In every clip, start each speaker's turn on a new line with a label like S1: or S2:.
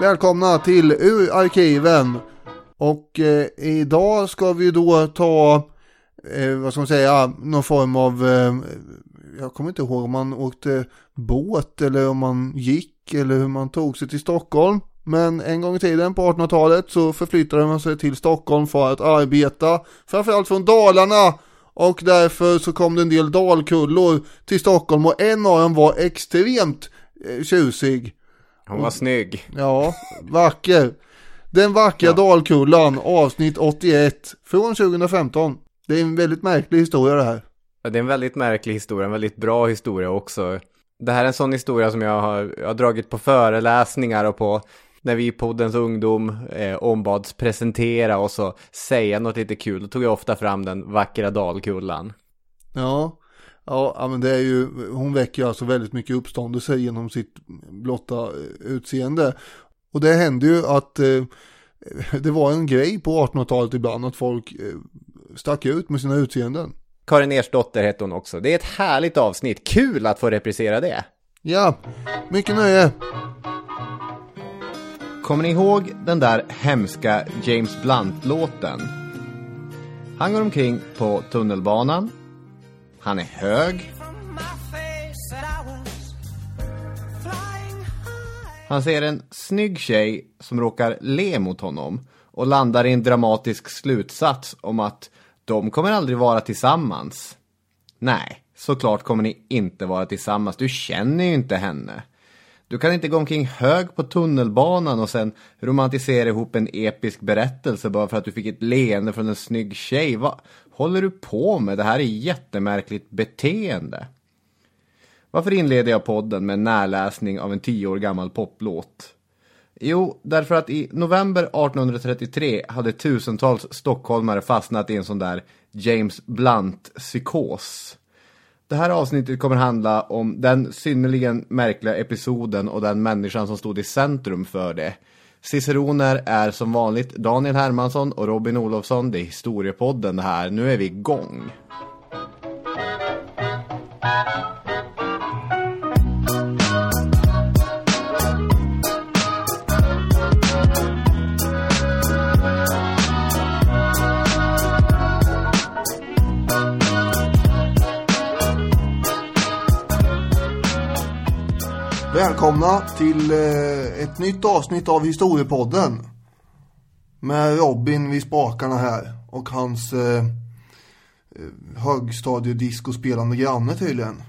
S1: Välkomna till Ur arkiven. Och eh, idag ska vi då ta, eh, vad ska man säga, någon form av, eh, jag kommer inte ihåg om man åkte båt eller om man gick eller hur man tog sig till Stockholm. Men en gång i tiden på 1800-talet så förflyttade man sig till Stockholm för att arbeta, framförallt från Dalarna. Och därför så kom det en del dalkullor till Stockholm och en av dem var extremt eh, tjusig.
S2: Hon var snygg.
S1: Ja, vacker. Den vackra
S2: Ja.
S1: Dalkullan, avsnitt 81, från 2015. Det är en väldigt märklig historia det här.
S2: Ja, Det är en väldigt märklig historia, en väldigt bra historia också. Det här är en sån historia som jag har, jag har dragit på föreläsningar och på när vi i poddens ungdom eh, ombads presentera och så säga något lite kul. Då tog jag ofta fram den vackra dalkullan.
S1: Ja, ja, men det är ju, hon väcker alltså väldigt mycket uppståndelse genom sitt blotta eh, utseende. Och det hände ju att eh, det var en grej på 1800-talet ibland att folk eh, stack ut med sina utseenden.
S2: Karin Ersdotter hette hon också. Det är ett härligt avsnitt. Kul att få reprisera det.
S1: Ja, mycket nöje.
S2: Kommer ni ihåg den där hemska James Blunt-låten? Han går omkring på tunnelbanan. Han är hög. Han ser en snygg tjej som råkar le mot honom och landar i en dramatisk slutsats om att de kommer aldrig vara tillsammans. Nej, såklart kommer ni inte vara tillsammans. Du känner ju inte henne. Du kan inte gå omkring hög på tunnelbanan och sen romantisera ihop en episk berättelse bara för att du fick ett leende från en snygg tjej. Va, håller du på med? Det här är jättemärkligt beteende. Varför inleder jag podden med en närläsning av en tio år gammal poplåt? Jo, därför att i november 1833 hade tusentals stockholmare fastnat i en sån där James Blunt-psykos. Det här avsnittet kommer handla om den synnerligen märkliga episoden och den människan som stod i centrum för det. Ciceroner är som vanligt Daniel Hermansson och Robin Olofsson. Det är historiepodden det här. Nu är vi igång.
S1: Välkomna till eh, ett nytt avsnitt av Historiepodden. Med Robin vid spakarna här och hans eh, eh, högstadiediscospelande granne tydligen.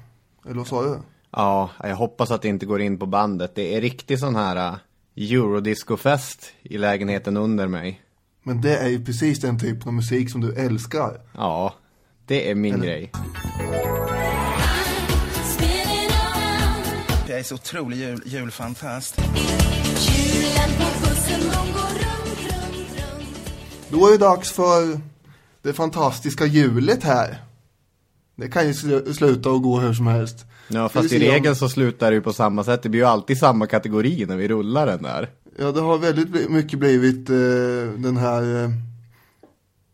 S1: Eller vad sa du?
S2: Ja, jag hoppas att det inte går in på bandet. Det är riktigt sån här uh, eurodiscofest i lägenheten under mig.
S1: Men det är ju precis den typen av musik som du älskar.
S2: Ja, det är min grej.
S3: Jag är så otrolig jul, julfantast.
S4: Hjulen på bussen de går runt, runt, runt.
S1: Då är det dags för det fantastiska hjulet här. Det kan ju sl- sluta och gå hur som helst.
S2: Ja, fast i
S1: se om-
S2: regel så slutar det ju på samma sätt. Det blir ju alltid samma kategori när vi rullar den där.
S1: Ja, det har väldigt mycket blivit eh, den här eh,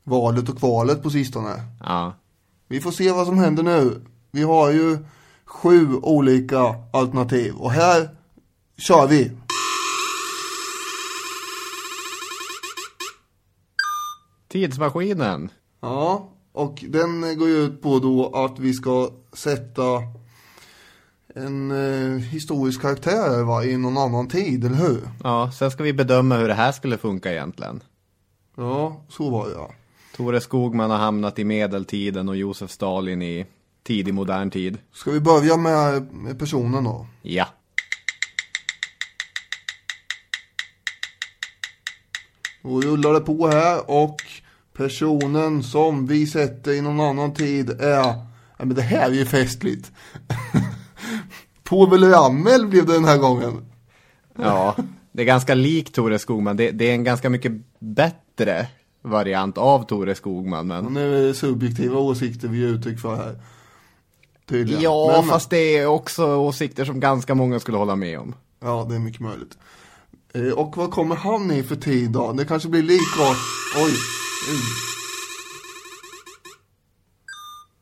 S1: valet och kvalet på sistone.
S2: Ja.
S1: Vi får se vad som händer nu. Vi har ju sju olika alternativ och här kör vi.
S2: Tidsmaskinen.
S1: Ja, och den går ju ut på då att vi ska sätta en eh, historisk karaktär va, i någon annan tid, eller hur?
S2: Ja, sen ska vi bedöma hur det här skulle funka egentligen.
S1: Ja, så var det ja.
S2: Tore Skogman har hamnat i medeltiden och Josef Stalin i tidig modern tid.
S1: Ska vi börja med, med personen då?
S2: Ja.
S1: Då rullar det på här och personen som vi sätter i någon annan tid är, ja men det här är ju festligt. Povel Ramel blev det den här gången.
S2: Ja, det är ganska likt Tore Skogman. Det, det är en ganska mycket bättre variant av Tore Skogman. Men...
S1: Nu är det subjektiva åsikter vi ger uttryck för här. Tydligen.
S2: Ja,
S1: Men-
S2: fast det är också åsikter som ganska många skulle hålla med om.
S1: Ja, det är mycket möjligt. Eh, och vad kommer han i för tid då? Det kanske blir likrakt. Oj. Oj.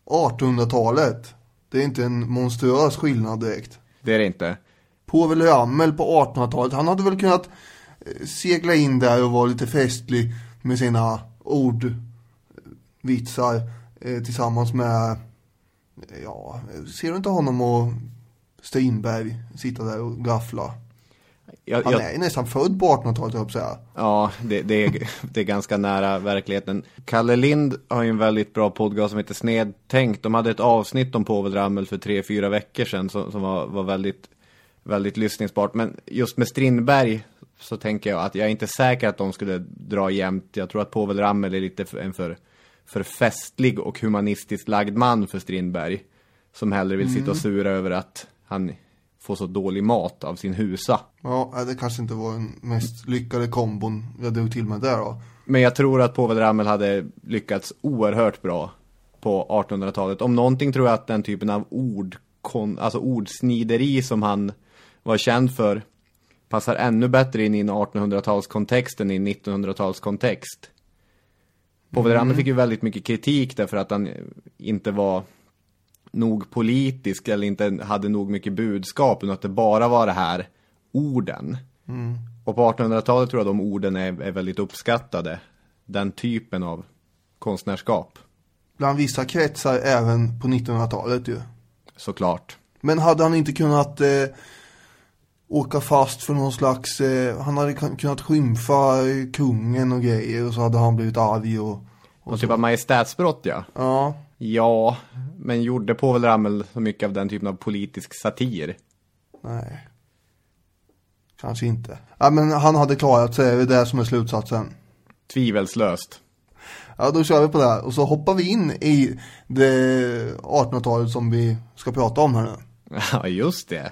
S1: 1800-talet. Det är inte en monstruös skillnad direkt.
S2: Det är det inte.
S1: Povel Ramel på 1800-talet, han hade väl kunnat eh, segla in där och vara lite festlig med sina ordvitsar eh, tillsammans med, ja, ser du inte honom och Strindberg sitta där och gaffla?
S2: Jag,
S1: Han
S2: jag,
S1: är ju nästan född på 1800-talet, höll jag säga.
S2: Ja, det, det, är, det är ganska nära verkligheten. Kalle Lind har ju en väldigt bra podcast som heter Snedtänkt. De hade ett avsnitt om Povel Ramel för tre, fyra veckor sedan som, som var, var väldigt, väldigt lyssningsbart. Men just med Strindberg så tänker jag att jag är inte säker att de skulle dra jämnt. Jag tror att Povel Ramel är lite för, en för, för festlig och humanistiskt lagd man för Strindberg. Som hellre vill sitta och sura över att han får så dålig mat av sin husa.
S1: Ja, det kanske inte var den mest lyckade kombon jag drog till med där då.
S2: Men jag tror att Povel Ramel hade lyckats oerhört bra på 1800-talet. Om någonting tror jag att den typen av ord, alltså ordsnideri som han var känd för passar ännu bättre in i en 1800-talskontext än i en 1900-talskontext. Povel Ramel fick ju väldigt mycket kritik därför att han inte var nog politisk eller inte hade nog mycket budskap utan att det bara var det här orden. Och på 1800-talet tror jag de orden är, är väldigt uppskattade. Den typen av konstnärskap,
S1: Bland vissa kretsar även på 1900-talet ju.
S2: såklart.
S1: Men hade han inte kunnat eh, åka fast för någon slags, eh, han hade kun- kunnat skymfa kungen och grejer och så hade han blivit arg och,
S2: Och typ av majestätsbrott ja.
S1: ja.
S2: Ja, men gjorde Povel Ramel så mycket av den typen av politisk satir?
S1: Nej. Kanske inte. Ja men han hade klarat sig, det är det som är slutsatsen.
S2: Tvivelslöst.
S1: Ja då kör vi på det här och så hoppar vi in i det 1800-talet som vi ska prata om här nu.
S2: Ja, just det.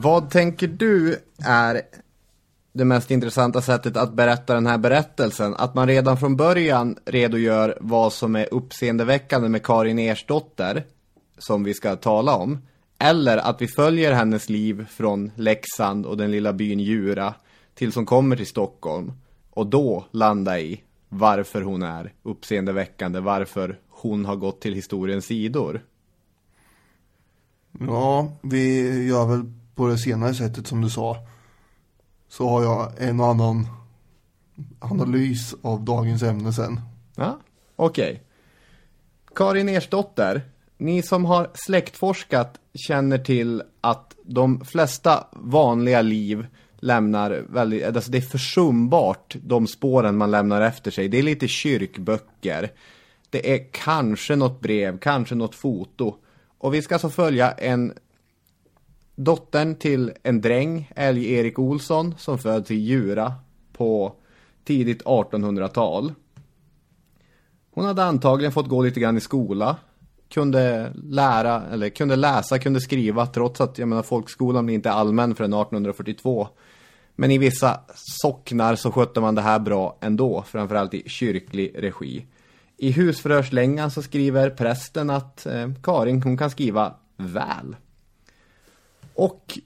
S2: Vad tänker du är det mest intressanta sättet att berätta den här berättelsen? Att man redan från början redogör vad som är uppseendeväckande med Karin Ersdotter, som vi ska tala om. Eller att vi följer hennes liv från Leksand och den lilla byn Djura tills hon kommer till Stockholm. Och då landa i varför hon är uppseendeväckande, varför hon har gått till historiens sidor.
S1: Ja, vi gör väl på det senare sättet som du sa. Så har jag en och annan analys av dagens ämne sen.
S2: Ja, okej. Karin Ersdotter, ni som har släktforskat känner till att de flesta vanliga liv lämnar väldigt, alltså det är försumbart de spåren man lämnar efter sig. Det är lite kyrkböcker. Det är kanske något brev, kanske något foto. Och vi ska alltså följa en dottern till en dräng, Älg-Erik Olsson, som föds i Djura på tidigt 1800-tal. Hon hade antagligen fått gå lite grann i skola. Kunde lära, eller kunde läsa, kunde skriva trots att jag menar folkskolan blir inte allmän förrän 1842. Men i vissa socknar så skötte man det här bra ändå, framförallt i kyrklig regi. I husförhörslängan så skriver prästen att eh, Karin hon kan skriva väl. Och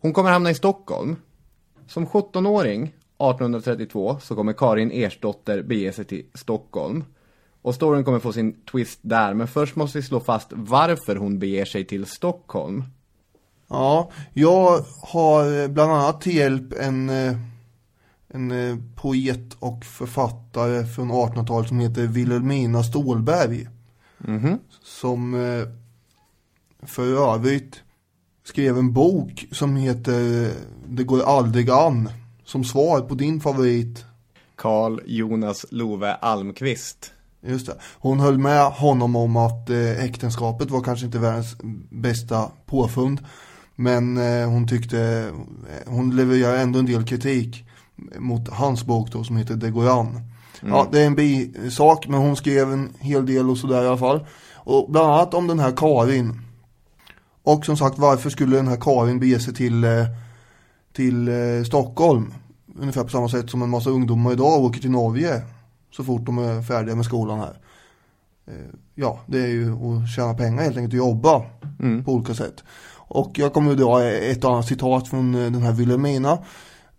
S2: hon kommer hamna i Stockholm. Som 17-åring 1832 så kommer Karin Ersdotter bege sig till Stockholm. Och storyn kommer få sin twist där, men först måste vi slå fast varför hon beger sig till Stockholm.
S1: Ja, jag har bland annat till hjälp en, eh, en eh, poet och författare från 1800-talet som heter Wilhelmina Stålberg. Som eh, för övrigt skrev en bok som heter Det går aldrig an. Som svar på din favorit.
S2: Karl Jonas Love Almqvist.
S1: Just det. Hon höll med honom om att eh, äktenskapet var kanske inte världens bästa påfund. Men eh, hon tyckte, eh, hon levererar ändå en del kritik mot hans bok då som heter Det går an. Ja, det är en bisak men hon skrev en hel del och sådär i alla fall. Och bland annat om den här Karin. Och som sagt, varför skulle den här Karin bege sig till, eh, till eh, Stockholm? Ungefär på samma sätt som en massa ungdomar idag åker till Norge så fort de är färdiga med skolan här. Eh, Ja, det är ju att tjäna pengar helt enkelt och jobba på olika sätt. Och jag kommer ju dra ett annat citat från den här Wilhelmina.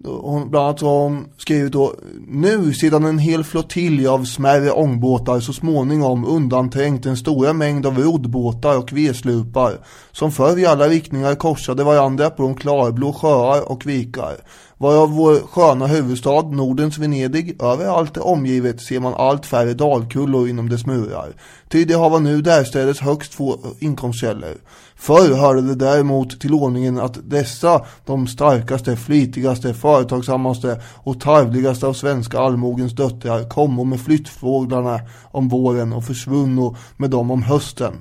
S1: Hon, bland annat så har hon skrivit då Nu sedan en hel flottilj av smärre ångbåtar så småningom undanträngt en stora mängd av roddbåtar och vedslupar som förr i alla riktningar korsade varandra på de klarblå sjöar och vikar varav vår sköna huvudstad, Nordens Venedig, överallt är omgivet ser man allt färre dalkullor inom dess murar. Ty det hava nu därstädes högst två inkomstkällor. Förr hörde det däremot till ordningen att dessa, de starkaste, flitigaste, företagsammaste och tarvligaste av svenska allmogens döttrar, kommo med flyttfåglarna om våren och försvunno med dem om hösten.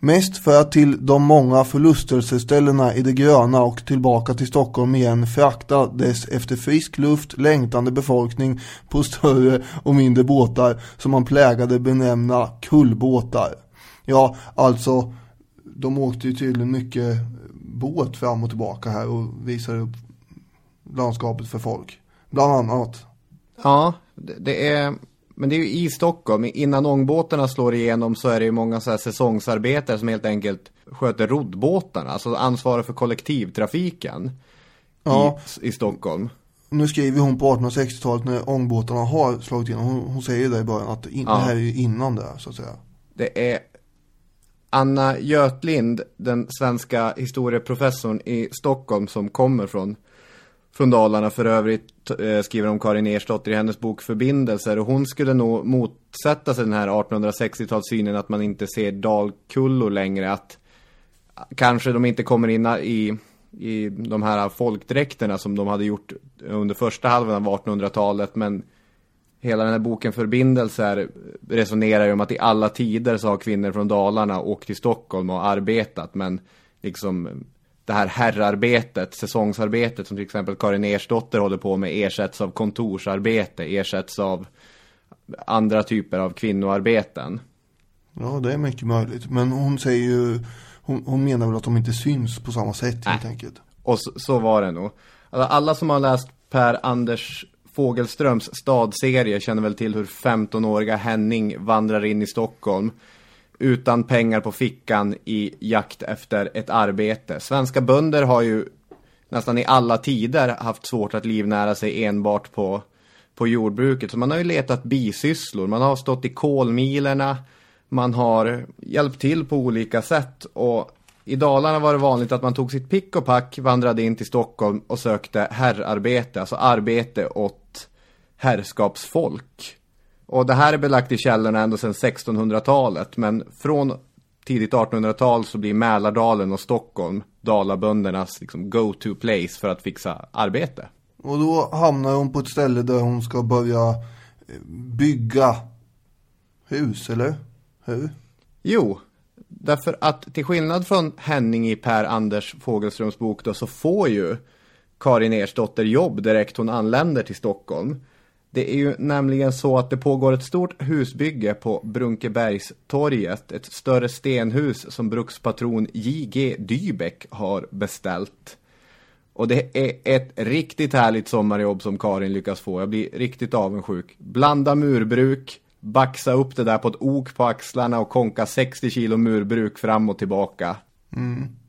S1: Mest för att till de många förlustelseställena i det gröna och tillbaka till Stockholm igen frakta dess efter frisk luft längtande befolkning på större och mindre båtar som man plägade benämna kullbåtar. Ja, alltså, de åkte ju tydligen mycket båt fram och tillbaka här och visade upp landskapet för folk. Bland annat.
S2: Ja, det, är... Men det är ju i Stockholm. Innan ångbåtarna slår igenom så är det ju många så här säsongsarbetare som helt enkelt sköter roddbåtarna. Alltså ansvarar för kollektivtrafiken
S1: Ja.
S2: i, i Stockholm.
S1: Nu skriver hon på 1860-talet när ångbåtarna har slagit igenom. Hon, hon säger det i början att in,
S2: Ja.
S1: det här är ju innan det så att säga.
S2: Det är Anna Götlind, den svenska historieprofessorn i Stockholm som kommer från, från Dalarna för övrigt, eh, skriver om Karin Ersdotter i hennes bok Förbindelser. Och hon skulle nog motsätta sig den här 1860-talssynen att man inte ser dalkullor längre. Att kanske de inte kommer in i, i de här folkdräkterna som de hade gjort under första halvan av 1800-talet. Men hela den här boken Förbindelser resonerar ju om att i alla tider så har kvinnor från Dalarna åkt till Stockholm och arbetat. Men liksom det här herrarbetet, säsongsarbetet som till exempel Karin Ersdotter håller på med ersätts av kontorsarbete, ersätts av andra typer av kvinnoarbeten.
S1: Ja, det är mycket möjligt. Men hon säger ju, hon, hon menar väl att de inte syns på samma sätt helt enkelt.
S2: Och så, så var det nog. Alltså, alla som har läst Per Anders Fogelströms stadserie känner väl till hur 15-åriga Henning vandrar in i Stockholm utan pengar på fickan i jakt efter ett arbete. Svenska bönder har ju nästan i alla tider haft svårt att livnära sig enbart på, på jordbruket. Så man har ju letat bisysslor, man har stått i kolmilerna, man har hjälpt till på olika sätt. Och i Dalarna var det vanligt att man tog sitt pick och pack, vandrade in till Stockholm och sökte herrarbete, alltså arbete åt herrskapsfolk. Och det här är belagt i källorna ända sedan 1600-talet, men från tidigt 1800-tal så blir Mälardalen och Stockholm Dalaböndernas liksom, go-to place för att fixa arbete.
S1: Och då hamnar hon på ett ställe där hon ska börja eh, bygga hus, eller? Hur?
S2: Jo, därför att till skillnad från Henning i Per Anders Fogelströms bok då, så får ju Karin Ersdotter jobb direkt hon anländer till Stockholm. Det är ju nämligen så att det pågår ett stort husbygge på Brunkebergstorget, ett större stenhus som brukspatron J.G. Dybeck har beställt. Och det är ett riktigt härligt sommarjobb som Karin lyckas få. Jag blir riktigt avundsjuk. Blanda murbruk, baxa upp det där på ett ok på axlarna och konka 60 kilo murbruk fram och tillbaka.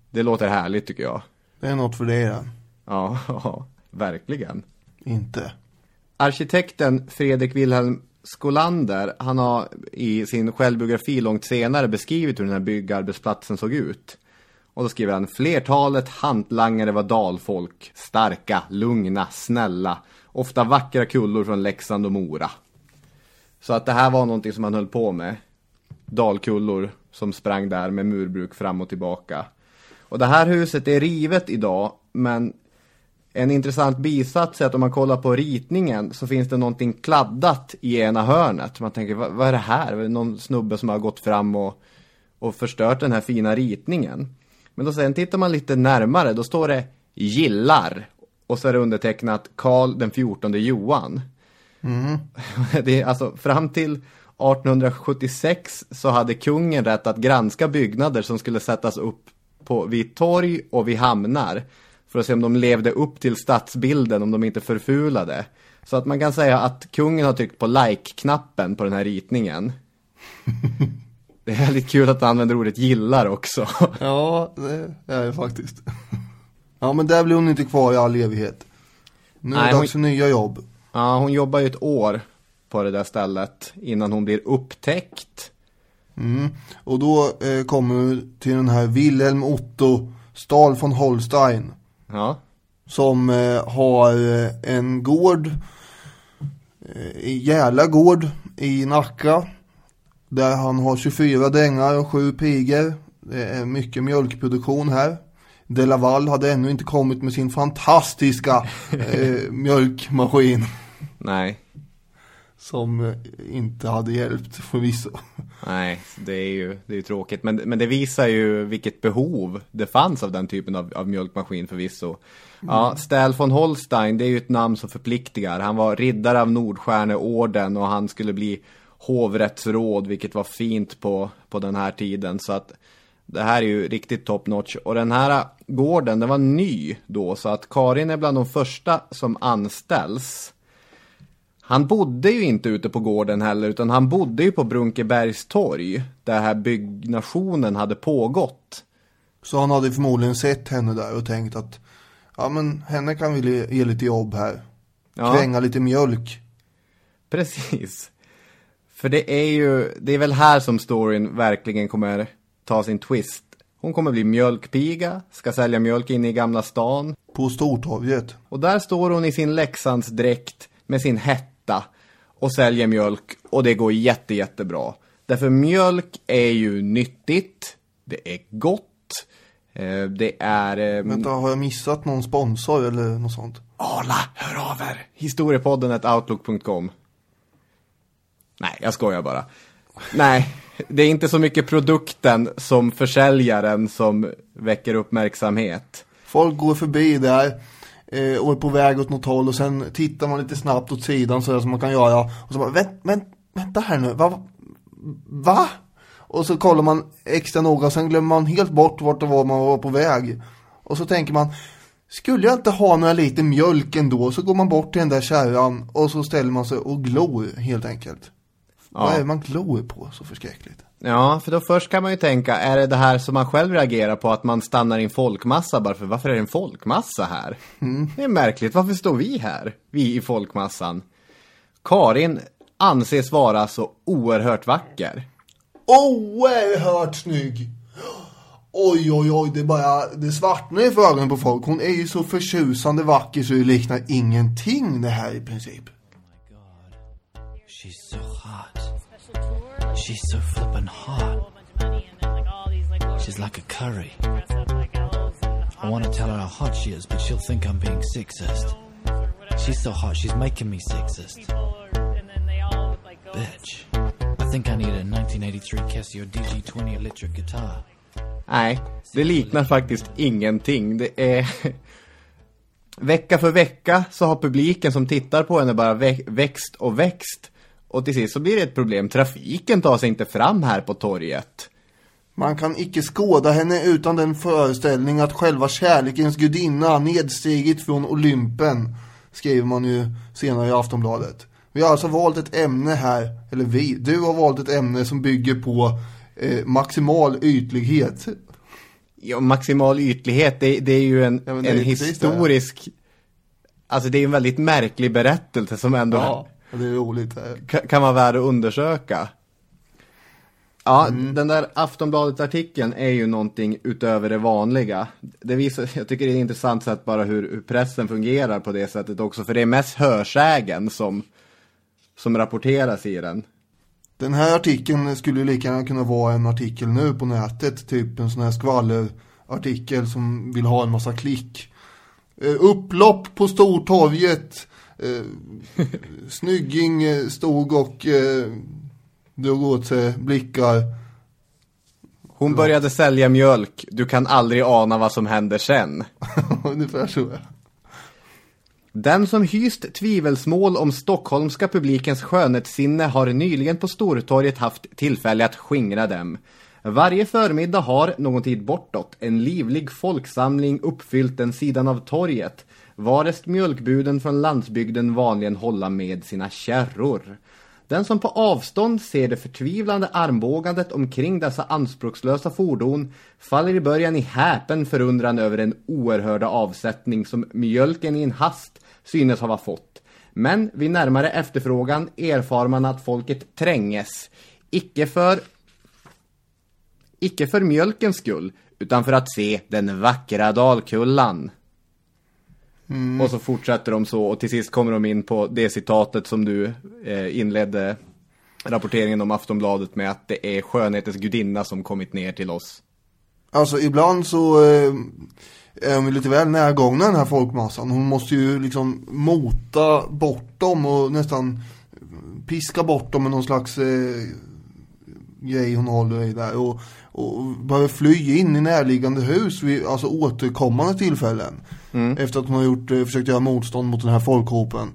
S2: Det låter härligt tycker jag.
S1: Det är något för dig det.
S2: Ja, ja, verkligen.
S1: Inte.
S2: Arkitekten Fredrik Wilhelm Skolander, han har i sin självbiografi långt senare beskrivit hur den här byggarbetsplatsen såg ut. Och då skriver han, flertalet hantlangare var dalfolk, starka, lugna, snälla, ofta vackra kullor från Leksand och Mora. Så att det här var någonting som han höll på med. Dalkullor som sprang där med murbruk fram och tillbaka. Och det här huset är rivet idag, men en intressant bisats är att om man kollar på ritningen så finns det någonting kladdat i ena hörnet. Man tänker, vad, vad är det här? Är det någon snubbe som har gått fram och, och förstört den här fina ritningen? Men då sen tittar man lite närmare, då står det gillar. Och så är det undertecknat Karl den 14 Johan. Det är alltså fram till 1876 så hade kungen rätt att granska byggnader som skulle sättas upp på, vid torg och vid hamnar. För att se om de levde upp till stadsbilden, om de inte förfulade. Så att man kan säga att kungen har tryckt på like-knappen på den här ritningen. Det är väldigt kul att han använder ordet gillar också.
S1: Ja, det är det faktiskt. Ja, men där blir hon inte kvar i all evighet. Nu är
S2: Nej,
S1: det dags
S2: hon-
S1: för nya jobb.
S2: Ja, hon jobbar ju ett år på det där stället innan hon blir upptäckt.
S1: Och då eh, kommer vi till den här Wilhelm Otto Stahl von Holstein.
S2: Ja,
S1: Som eh, har eh, en gård, eh, i Järla gård i Nacka. Där han har 24 drängar och 7 pigor. Det är mycket mjölkproduktion här. De Laval hade ännu inte kommit med sin fantastiska eh, mjölkmaskin.
S2: Nej,
S1: Som eh, inte hade hjälpt förvisso.
S2: nej, det är ju, det är ju tråkigt. Men, men det visar ju vilket behov det fanns av den typen av, av mjölkmaskin förvisso. Ja, Stähl von Holstein, det är ju ett namn som förpliktigar. Han var riddare av Nordstjärneorden och han skulle bli hovrättsråd, vilket var fint på, på den här tiden. Så att det här är ju riktigt top notch. Och den här gården, den var ny då, så att Karin är bland de första som anställs. Han bodde ju inte ute på gården heller, utan han bodde ju på Brunkebergs torg, där här byggnationen hade pågått.
S1: Så han hade förmodligen sett henne där och tänkt att ja men henne kan vi ge lite jobb här.
S2: Ja.
S1: Kränga lite mjölk.
S2: Precis. För det är ju, det är väl här som storyn verkligen kommer ta sin twist. Hon kommer bli mjölkpiga, ska sälja mjölk inne i Gamla stan.
S1: På Stortorget.
S2: Och där står hon i sin Leksandsdräkt med sin hetta och säljer mjölk och det går jätte, jättebra. Därför mjölk är ju nyttigt, det är gott, eh, det är... eh,
S1: Vänta, har jag missat någon sponsor eller något sånt?
S2: Arla, hör av er! Historiepodden outlook.com Nej, jag skojar bara. Nej, det är inte så mycket produkten som försäljaren som väcker uppmärksamhet.
S1: Folk går förbi där eh, och är på väg åt något håll och sen tittar man lite snabbt åt sidan så där som man kan göra. Och så bara, vänt, vänt, vänta här nu, va? Va? Och så kollar man extra noga och sen glömmer man helt bort vart det var man var på väg. Och så tänker man, skulle jag inte ha några liter mjölk ändå? Så går man bort till den där kärran och så ställer man sig och glor helt enkelt. Vad är det man glor på så förskräckligt?
S2: Ja, för då först kan man ju tänka, är det det här som man själv reagerar på, att man stannar i en folkmassa bara för varför är det en folkmassa här? Det är märkligt, varför står vi här? Vi i folkmassan. Karin anses vara så oerhört vacker.
S1: Oerhört snygg! Oj, oj, oj, det bara, det svartnar i ögonen på folk. Hon är ju så förtjusande vacker så det liknar ingenting det här i princip.
S5: She's so hot. She's so flippin' hot. She's like a curry. I want to tell her how hot she is, but she'll think I'm being sexist. She's so hot, she's making me sexist. Bitch. I think I need a 1983 Casio DG20 electric guitar.
S2: Nej, det liknar faktiskt ingenting. Det är... Vecka för vecka så har publiken som tittar på henne bara växt och växt. Och till sist så blir det ett problem. Trafiken tar sig inte fram här på torget.
S1: Man kan icke skåda henne utan den föreställning att själva kärlekens gudinna nedstigit från Olympen, skriver man ju senare i Aftonbladet. Vi har alltså valt ett ämne här, eller vi, du har valt ett ämne som bygger på eh, maximal ytlighet.
S2: Ja, maximal ytlighet, det, det är ju en,
S1: Ja,
S2: en historisk... Alltså det är en väldigt märklig berättelse som ändå
S1: Ja, det är roligt.
S2: ka- kan vara värd att undersöka. Ja,
S1: Mm.
S2: den där Aftonbladet-artikeln är ju någonting utöver det vanliga. Det visar, jag tycker det är ett intressant sätt bara hur, hur pressen fungerar på det sättet också, för det är mest hörsägen som, som rapporteras i den.
S1: Den här artikeln skulle lika gärna kunna vara en artikel nu på nätet, typ en sån här skvallerartikel som vill ha en massa klick. Eh, upplopp på Stortorget. Eh, snygging eh, stod och eh, drog åt sig blickar.
S2: Hon började sälja mjölk, du kan aldrig ana vad som händer sen.
S1: Ungefär så. ja.
S2: Den som hyst tvivelsmål om stockholmska publikens skönhetssinne har nyligen på Stortorget haft tillfälle att skingra dem. Varje förmiddag har, någon tid bortåt, en livlig folksamling uppfyllt den sidan av torget, varest mjölkbuden från landsbygden vanligen hålla med sina kärror. Den som på avstånd ser det förtvivlande armbågandet omkring dessa anspråkslösa fordon faller i början i häpen förundran över den oerhörda avsättning som mjölken i en hast synes ha fått. Men vid närmare efterfrågan erfar man att folket tränges, icke för icke för mjölkens skull, utan för att se den vackra Dalkullan. Och så fortsätter de så och till sist kommer de in på det citatet som du eh, inledde rapporteringen om Aftonbladet med att det är skönhetens gudinna som kommit ner till oss.
S1: Alltså ibland så eh, är de lite väl närgångna den här folkmassan. Hon måste ju liksom mota bort dem och nästan piska bort dem med någon slags eh, grej hon håller i där. Och, och behöver fly in i närliggande hus vid alltså återkommande tillfällen. Efter att hon har gjort, eh, försökt göra motstånd mot den här folkhopen.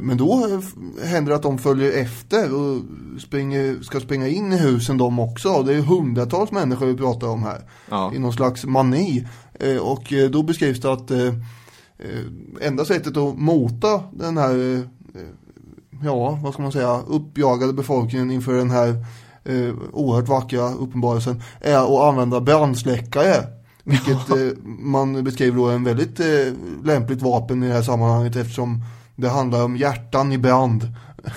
S1: Men då eh, händer det att de följer efter och springer, ska springa in i husen de också. Det är hundratals människor vi pratar om här.
S2: Ja.
S1: I någon slags mani. Eh, Och eh, då beskrivs det att eh, eh, enda sättet att mota den här, eh, eh, ja vad ska man säga, uppjagade befolkningen inför den här eh, oerhört vackra uppenbarelsen är att använda brandsläckare. Vilket eh, man beskriver då är en väldigt eh, lämpligt vapen i det här sammanhanget eftersom det handlar om hjärtan i brand.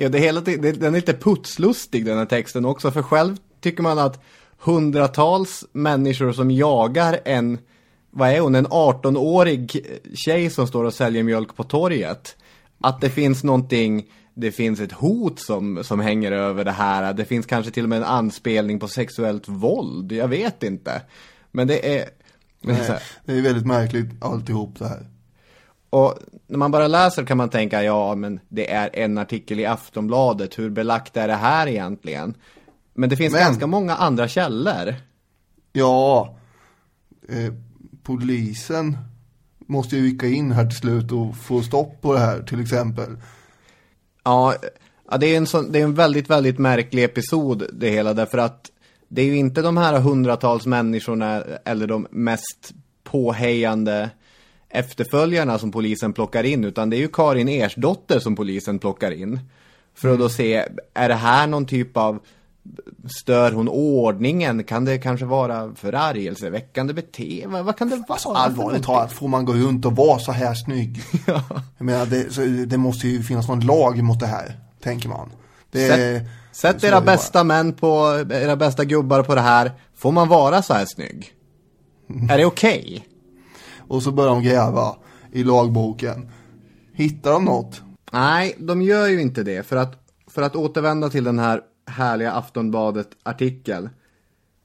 S2: Ja, det hela, det, den är lite putslustig den här texten också, för själv tycker man att hundratals människor som jagar en, vad är hon, en 18-årig tjej som står och säljer mjölk på torget. Att det finns någonting, det finns ett hot som, som hänger över det här, det finns kanske till och med en anspelning på sexuellt våld, jag vet inte. Men det är, men det är
S1: Det är väldigt märkligt alltihop det här.
S2: och när man bara läser kan man tänka, ja men det är en artikel i Aftonbladet, hur belagt är det här egentligen? Men det finns
S1: Men-
S2: ganska många andra källor.
S1: Ja, eh, polisen måste ju rycka in här till slut och få stopp på det här till exempel.
S2: Ja, det, är en sån, det är en väldigt, väldigt märklig episod det hela, därför att det är ju inte de här hundratals människorna eller de mest påhejande efterföljarna som polisen plockar in, utan det är ju Karin Ersdotter som polisen plockar in. För att då se, är det här någon typ av Stör hon ordningen? Kan det kanske vara förargelseväckande beteende? Vad, vad kan det vara?
S1: Alltså allvarligt talat, får man gå runt och vara så här snygg? Jag menar, det, så, det måste ju finnas någon lag mot det här, tänker man. Det,
S2: Sätt, sätt era
S1: det bara.
S2: bästa män på, era bästa gubbar på det här. Får man vara så här snygg? Är det okej?
S1: Och så börjar de gräva i lagboken. Hittar de något?
S2: Nej, de gör ju inte det. För att, för att återvända till den här härliga Aftonbladet-artikel.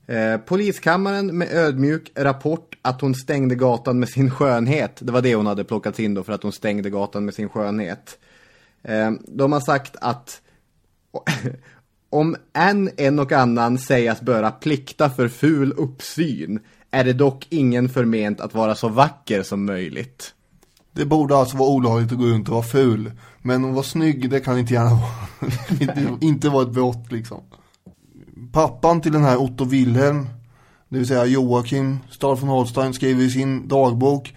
S2: Eh, poliskammaren med ödmjuk rapport att hon stängde gatan med sin skönhet. Det var det hon hade plockats in då för att hon stängde gatan med sin skönhet. Eh, de har sagt att om en, en och annan sägas böra plikta för ful uppsyn är det dock ingen förment att vara så vacker som möjligt.
S1: Det borde alltså vara olagligt att gå runt och vara ful. Men att vara snygg, det kan inte gärna vara. inte, inte vara ett brott liksom. Pappan till den här Otto Wilhelm, det vill säga Joakim Stahl von Holstein, skriver i sin dagbok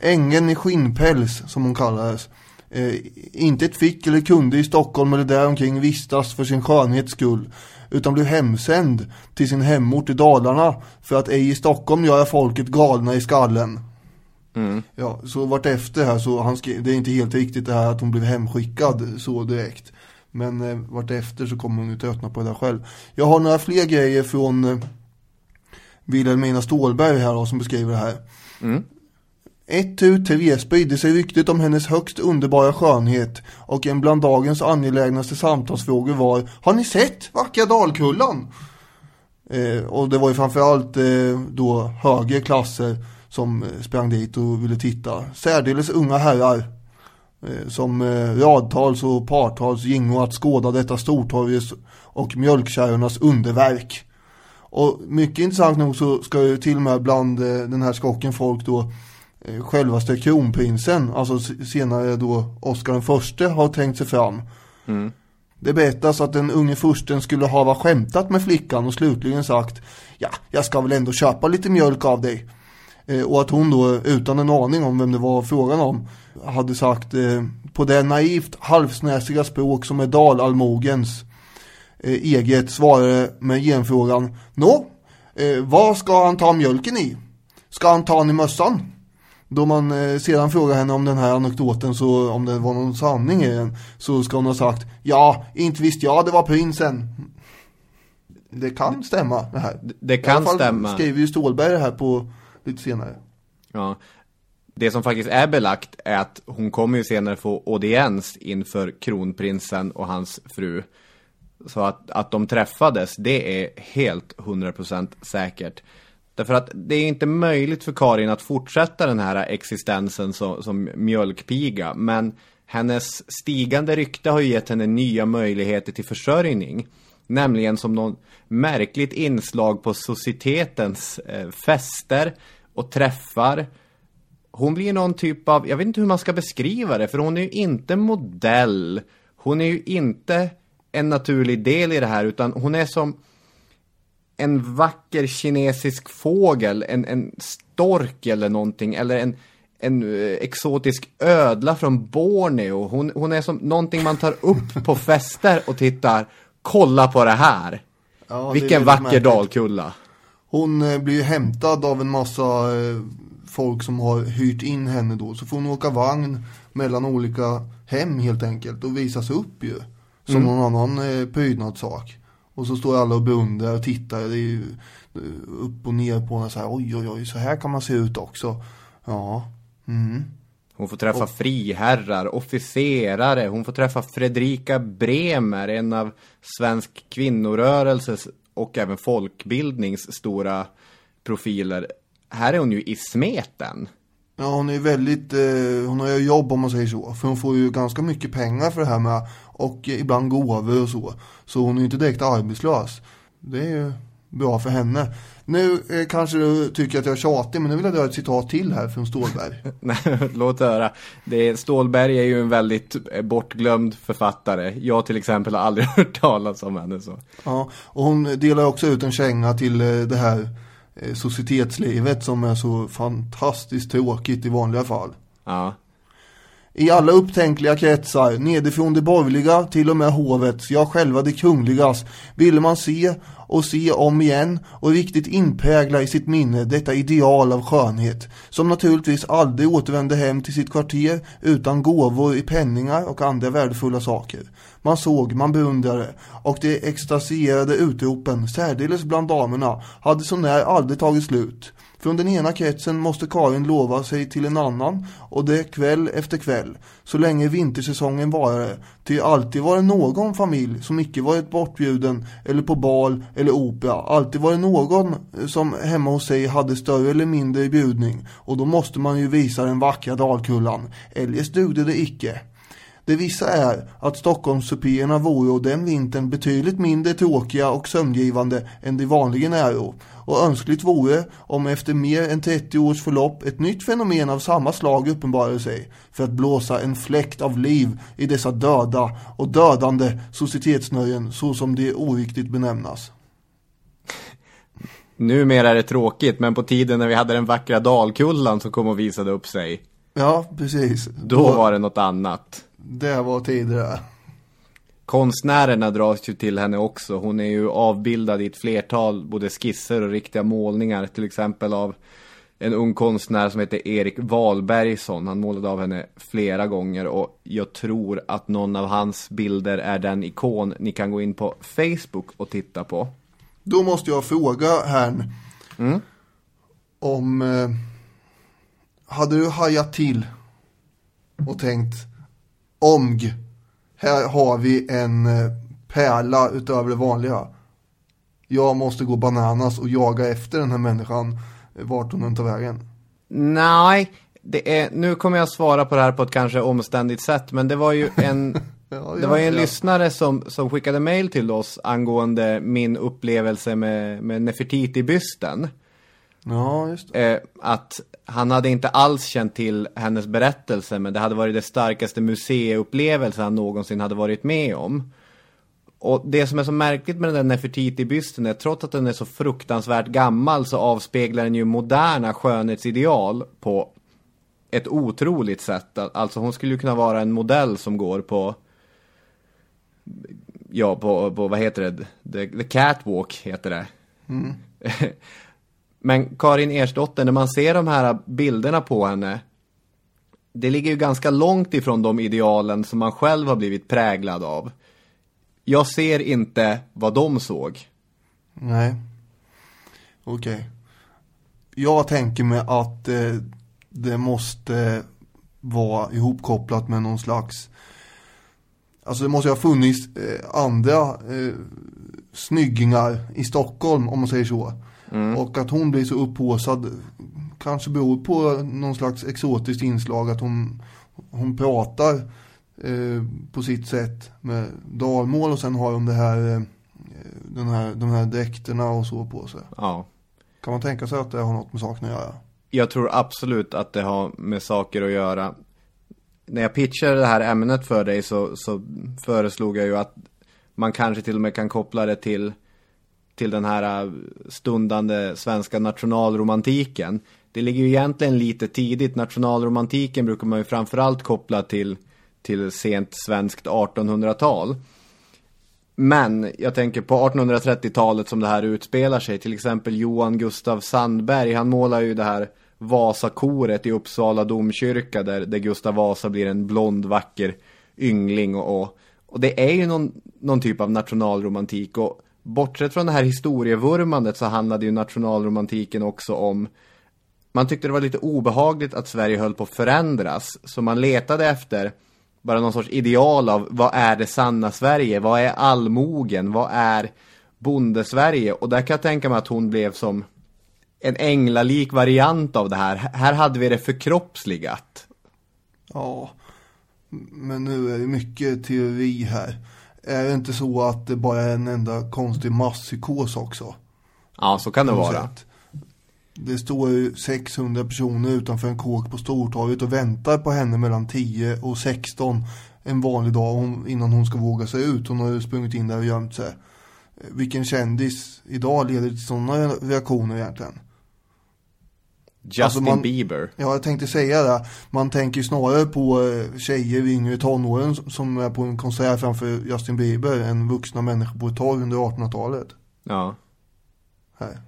S1: Ängeln i skinnpäls, som hon kallades, eh, inte ett fick eller kunde i Stockholm eller däromkring vistas för sin skönhets skull utan blev hemsänd till sin hemort i Dalarna för att ej i Stockholm göra folket galna i skallen. Ja, så vart efter här så han skrev, det är inte helt riktigt det här att hon blev hemskickad så direkt. Men eh, vart efter så kommer hon ju tröttna på det där själv. Jag har några fler grejer från eh, Wilhelmina Stålberg här då, som beskriver det här. Ett tu tre spridde sig ryktet om hennes högst underbara skönhet och en bland dagens angelägnaste samtalsfrågor var Har ni sett vackra Dalkullan? Eh, och det var ju framförallt eh, då högre klasser som eh, sprang dit och ville titta. Särdeles unga herrar eh, som eh, radtals och partals gingo att skåda detta stortorgets och mjölkkärrornas underverk. Och mycket intressant nog så ska ju till och med bland den här skocken folk då självaste kronprinsen, alltså senare då Oscar den förste har tänkt sig fram. Det berättas att den unge fursten skulle ha skämtat med flickan och slutligen sagt Ja, jag ska väl ändå köpa lite mjölk av dig. Eh, och att hon då utan en aning om vem det var frågan om hade sagt eh, på det naivt halvsnäsiga språk som är dalallmogens eh, eget svarade med genfrågan Nå, vad ska han ta mjölken i? Ska han ta den i mössan? Då man sedan frågar henne om den här anekdoten så om det var någon sanning i den så ska hon ha sagt Ja, inte visste jag det var prinsen. Det kan stämma det här.
S2: det
S1: I
S2: kan
S1: alla fall
S2: stämma.
S1: skriver ju Stålberg det här på lite senare.
S2: Ja. Det som faktiskt är belagt är att hon kommer ju senare få audiens inför kronprinsen och hans fru. Så att, att de träffades, det är helt 100% säkert. Därför att det är inte möjligt för Karin att fortsätta den här existensen som, som mjölkpiga. Men hennes stigande rykte har ju gett henne nya möjligheter till försörjning. Nämligen som någon märkligt inslag på societetens eh, fester och träffar. Hon blir någon typ av, jag vet inte hur man ska beskriva det, för hon är ju inte modell. Hon är ju inte en naturlig del i det här, utan hon är som en vacker kinesisk fågel, en, en stork eller någonting, eller en, en eh, exotisk ödla från Borneo. Hon, hon är som någonting man tar upp på fester och tittar, kolla på det här.
S1: Ja, det
S2: Vilken
S1: väldigt
S2: vacker
S1: märkligt.
S2: dalkulla.
S1: Hon eh, blir ju hämtad av en massa eh, folk som har hyrt in henne då. Så får hon åka vagn mellan olika hem helt enkelt och visas upp ju. Som
S2: Mm.
S1: någon annan eh, prydnadssak. Och så står alla och beundrar och tittar. Det är ju upp och ner på henne så här. Oj oj oj, så här kan man se ut också. Ja. Mm.
S2: Hon får träffa friherrar, officerare, hon får träffa Fredrika Bremer, en av svensk kvinnorörelses och även folkbildnings stora profiler. Här är hon ju i smeten.
S1: Ja, hon är ju väldigt, eh, hon har ju jobb om man säger så. För hon får ju ganska mycket pengar för det här med, och eh, ibland gåvor och så. Så hon är ju inte direkt arbetslös. Det är ju bra för henne. Nu eh, kanske du tycker att jag är tjatig, men nu vill jag dra ett citat till här från Stålberg.
S2: Nej, Låt höra. Det är, Stålberg är ju en väldigt eh, bortglömd författare. Jag till exempel har aldrig hört talas om henne så.
S1: Ja, och hon delar också ut en känga till eh, det här eh, societetslivet som är så fantastiskt tråkigt i vanliga fall.
S2: Ja.
S1: I alla upptänkliga kretsar, nedifrån det borgerliga till och med hovets, ja själva det kungligas, ville man se och se om igen och riktigt inprägla i sitt minne detta ideal av skönhet, som naturligtvis aldrig återvände hem till sitt kvarter utan gåvor i penningar och andra värdefulla saker. Man såg, man beundrade och de extasierade utropen, särdeles bland damerna, hade så när aldrig tagit slut. Från den ena kretsen måste Karin lova sig till en annan och det kväll efter kväll, så länge vintersäsongen varade. Ty alltid var det någon familj som icke varit bortbjuden eller på bal eller opera. Alltid var det någon eh, som hemma hos sig hade större eller mindre bjudning och då måste man ju visa den vackra dalkullan. Eljest dugde det icke. Det vissa är att Stockholmssupéerna vore den vintern betydligt mindre tråkiga och sömngivande än de vanligen är och önskligt vore om efter mer än 30 års förlopp ett nytt fenomen av samma slag uppenbarade sig för att blåsa en fläkt av liv i dessa döda och dödande societetsnöjen så som de oriktigt benämnas.
S2: Numera är det tråkigt, men på tiden när vi hade den vackra dalkullan som kom och visade upp sig.
S1: Ja, precis.
S2: Då var det något annat.
S1: Det var tidigare.
S2: Konstnärerna dras ju till henne också. Hon är ju avbildad i ett flertal både skisser och riktiga målningar. Till exempel av en ung konstnär som heter Erik Wahlbergsson. Han målade av henne flera gånger och jag tror att någon av hans bilder är den ikon ni kan gå in på Facebook och titta på.
S1: Då måste jag fråga här
S2: Mm.
S1: om eh, hade du hajat till och tänkt omg, här har vi en eh, pärla utöver det vanliga. Jag måste gå bananas och jaga efter den här människan eh, vart hon än tar vägen.
S2: Nej, det är, nu kommer jag svara på det här på ett kanske omständigt sätt, men det var ju en,
S1: Ja,
S2: det var en
S1: ja.
S2: lyssnare som, som skickade mail till oss angående min upplevelse med, med Nefertiti-bysten.
S1: Ja, just det.
S2: Eh, att han hade inte alls känt till hennes berättelse, men det hade varit det starkaste museiupplevelse han någonsin hade varit med om. Och det som är så märkligt med den där Nefertiti-bysten är trots att den är så fruktansvärt gammal så avspeglar den ju moderna skönhetsideal på ett otroligt sätt. Alltså hon skulle ju kunna vara en modell som går på Ja, på, på vad heter det? The, the Catwalk heter det. Men Karin Ersdotter, när man ser de här bilderna på henne Det ligger ju ganska långt ifrån de idealen som man själv har blivit präglad av. Jag ser inte vad de såg.
S1: Nej. Okej. Jag tänker mig att eh, det måste vara ihopkopplat med någon slags Alltså det måste ju ha funnits eh, andra eh, snyggingar i Stockholm om man säger så. Och att hon blir så upphåsad kanske beror på någon slags exotiskt inslag att hon, hon pratar eh, på sitt sätt med dalmål och sen har hon det här, eh, den här, de här dräkterna och så på sig.
S2: Ja.
S1: Kan man tänka sig att det har något med saken att göra?
S2: Jag tror absolut att det har med saker att göra. När jag pitchade det här ämnet för dig så, så föreslog jag ju att man kanske till och med kan koppla det till, till den här äh, stundande svenska nationalromantiken. Det ligger ju egentligen lite tidigt. Nationalromantiken brukar man ju framförallt koppla till, till sent svenskt 1800-tal. Men jag tänker på 1830-talet som det här utspelar sig. Till exempel Johan Gustav Sandberg. Han målar ju det här Vasakoret i Uppsala domkyrka. Där, där Gustav Vasa blir en blond vacker yngling. Och, och, och det är ju någon, någon typ av nationalromantik. Och bortsett från det här historievurmandet så handlade ju nationalromantiken också om man tyckte det var lite obehagligt att Sverige höll på att förändras. Så man letade efter bara någon sorts ideal av vad är det sanna Sverige? Vad är allmogen? Vad är bondesverige? Och där kan jag tänka mig att hon blev som en änglalik variant av det här. Här hade vi det förkroppsligat.
S1: Ja, men nu är det mycket teori här. Är det inte så att det bara är en enda konstig masspsykos också?
S2: Ja, så kan det vara.
S1: sätt. Det står ju 600 personer utanför en kåk på Stortorget och väntar på henne mellan 10 och 16 en vanlig dag innan hon ska våga sig ut. Hon har ju sprungit in där och gömt sig. Vilken kändis idag leder till sådana reaktioner egentligen?
S2: Justin
S1: Alltså, man-
S2: Bieber.
S1: Ja, jag tänkte säga det. Man tänker snarare på eh, tjejer i yngre tonåren som är på en konsert framför Justin Bieber än vuxna människor på ett torg under 1800-talet.
S2: Ja.
S1: Här.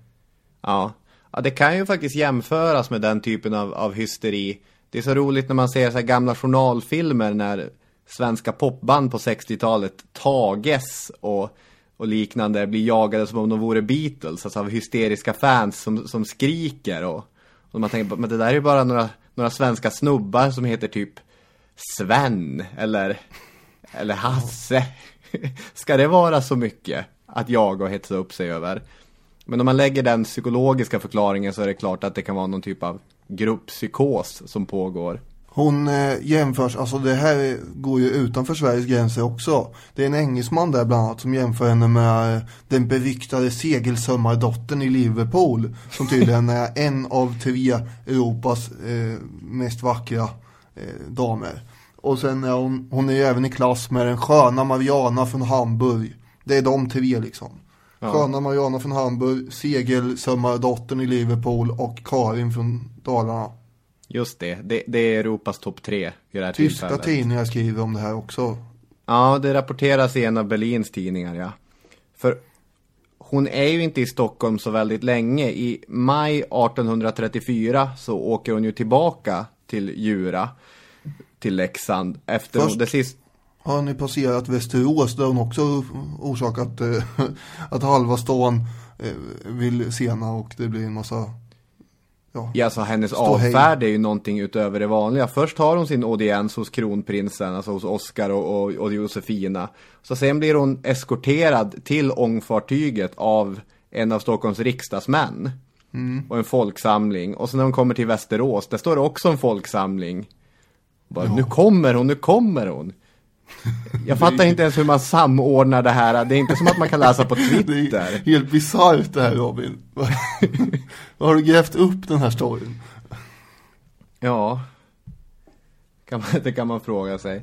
S2: Ja. ja, det kan ju faktiskt jämföras med den typen av, av hysteri. Det är så roligt när man ser så här gamla journalfilmer när svenska popband på 60-talet tages och, och liknande blir jagade som om de vore Beatles, alltså av hysteriska fans som, som skriker och, och man tänker, men det där är ju bara några, några svenska snubbar som heter typ Sven eller, eller Hasse. Ska det vara så mycket att jaga och hetsa upp sig över? Men om man lägger den psykologiska förklaringen så är det klart att det kan vara någon typ av grupppsykos som pågår.
S1: Hon eh, jämförs, alltså det här går ju utanför Sveriges gränser också. Det är en engelsman där bland annat som jämför henne med eh, den beryktade segelsömmardottern i Liverpool. Som tydligen är en av tre Europas eh, mest vackra eh, damer. Och sen är hon, hon är ju även i klass med den sköna Mariana från Hamburg. Det är de tre liksom. Sköna Mariana från Hamburg, segelsömmardottern i Liverpool och Karin från Dalarna.
S2: Just det. det, det är Europas topp tre i det här
S1: Tyska
S2: tillfället.
S1: tidningar skriver om det här också.
S2: Ja, det rapporteras i en av Berlins tidningar, ja. För hon är ju inte i Stockholm så väldigt länge. I maj 1834 så åker hon ju tillbaka till Djura, till Leksand. Efter
S1: Först-
S2: det sist...
S1: Har ni passerat Västerås där hon också orsakat eh, att halva stan eh, vill sena och det blir en massa ja,
S2: Ja, alltså hennes avfärd är ju någonting utöver det vanliga. Först har hon sin audiens hos kronprinsen, alltså hos Oscar och, och, och Josefina. Så sen blir hon eskorterad till ångfartyget av en av Stockholms riksdagsmän. Och en folksamling. Och sen när hon kommer till Västerås, där står det också en folksamling. Bara, Nu kommer hon, nu kommer hon. Jag fattar inte ens hur man samordnar det här. Det är inte som att man kan läsa på
S1: Det är
S2: Twitter.
S1: helt bisarrt det här Robin. Har du grävt upp den här storyn?
S2: Ja, det kan man fråga sig.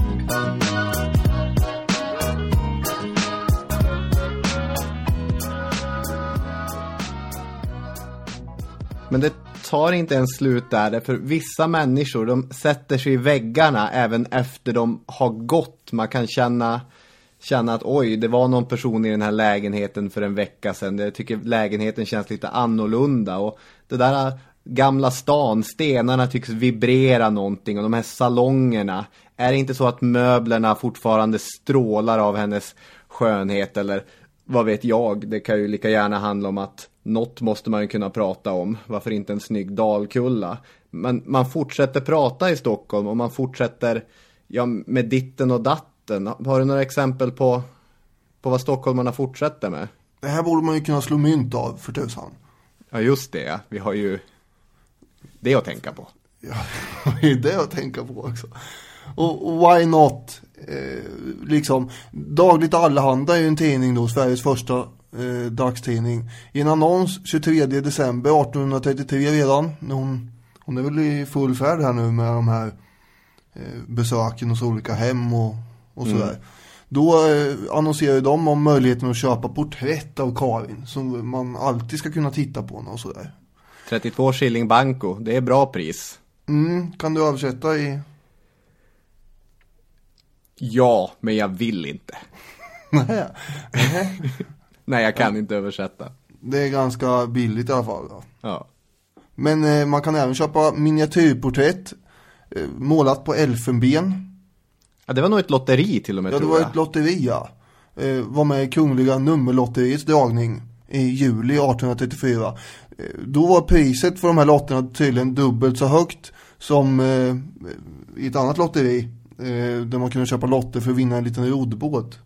S2: Men det tar inte ens slut där, för vissa människor de sätter sig i väggarna även efter de har gått. Man kan känna, känna att oj, det var någon person i den här lägenheten för en vecka sedan. Jag tycker lägenheten känns lite annorlunda. Och det där ah, gamla stan, stenarna tycks vibrera någonting och de här salongerna. Är det inte så att möblerna fortfarande strålar av hennes skönhet eller vad vet jag, det kan ju lika gärna handla om att något måste man ju kunna prata om. Varför inte en snygg dalkulla? Men man fortsätter prata i Stockholm och man fortsätter ja, med ditten och datten. Har du några exempel på, på vad stockholmarna fortsätter med?
S1: Det här borde man ju kunna slå mynt av för tusan.
S2: Ja, just det. Vi har ju det att tänka på.
S1: Ja, det är det att tänka på också. Och, och why not? Eh, liksom, Dagligt Allehanda är ju en tidning då, Sveriges första eh, dagstidning. I en annons 23 december 1833 redan, när hon, hon är väl i full färd här nu med de här eh, besöken hos olika hem och, och
S2: Mm.
S1: sådär. Då eh, annonserar de om möjligheten att köpa porträtt av Karin som man alltid ska kunna titta på och sådär.
S2: 32 shilling banco, det är bra pris.
S1: Mm, kan du översätta i
S2: Ja, men jag vill inte.
S1: Nej.
S2: Nej, jag kan inte översätta.
S1: Det är ganska billigt i alla fall. Då.
S2: Ja.
S1: Men eh, man kan även köpa miniatyrporträtt eh, målat på elfenben.
S2: ja, det var nog ett lotteri till och med
S1: Ja, det var
S2: jag.
S1: ett lotteri ja. Eh, var med i Kungliga Nummerlotteriets dragning i juli 1834. Eh, då var priset för de här lotterna tydligen dubbelt så högt som eh, i ett annat lotteri. Eh, där man kunde köpa lotter för att vinna en liten roddbåt.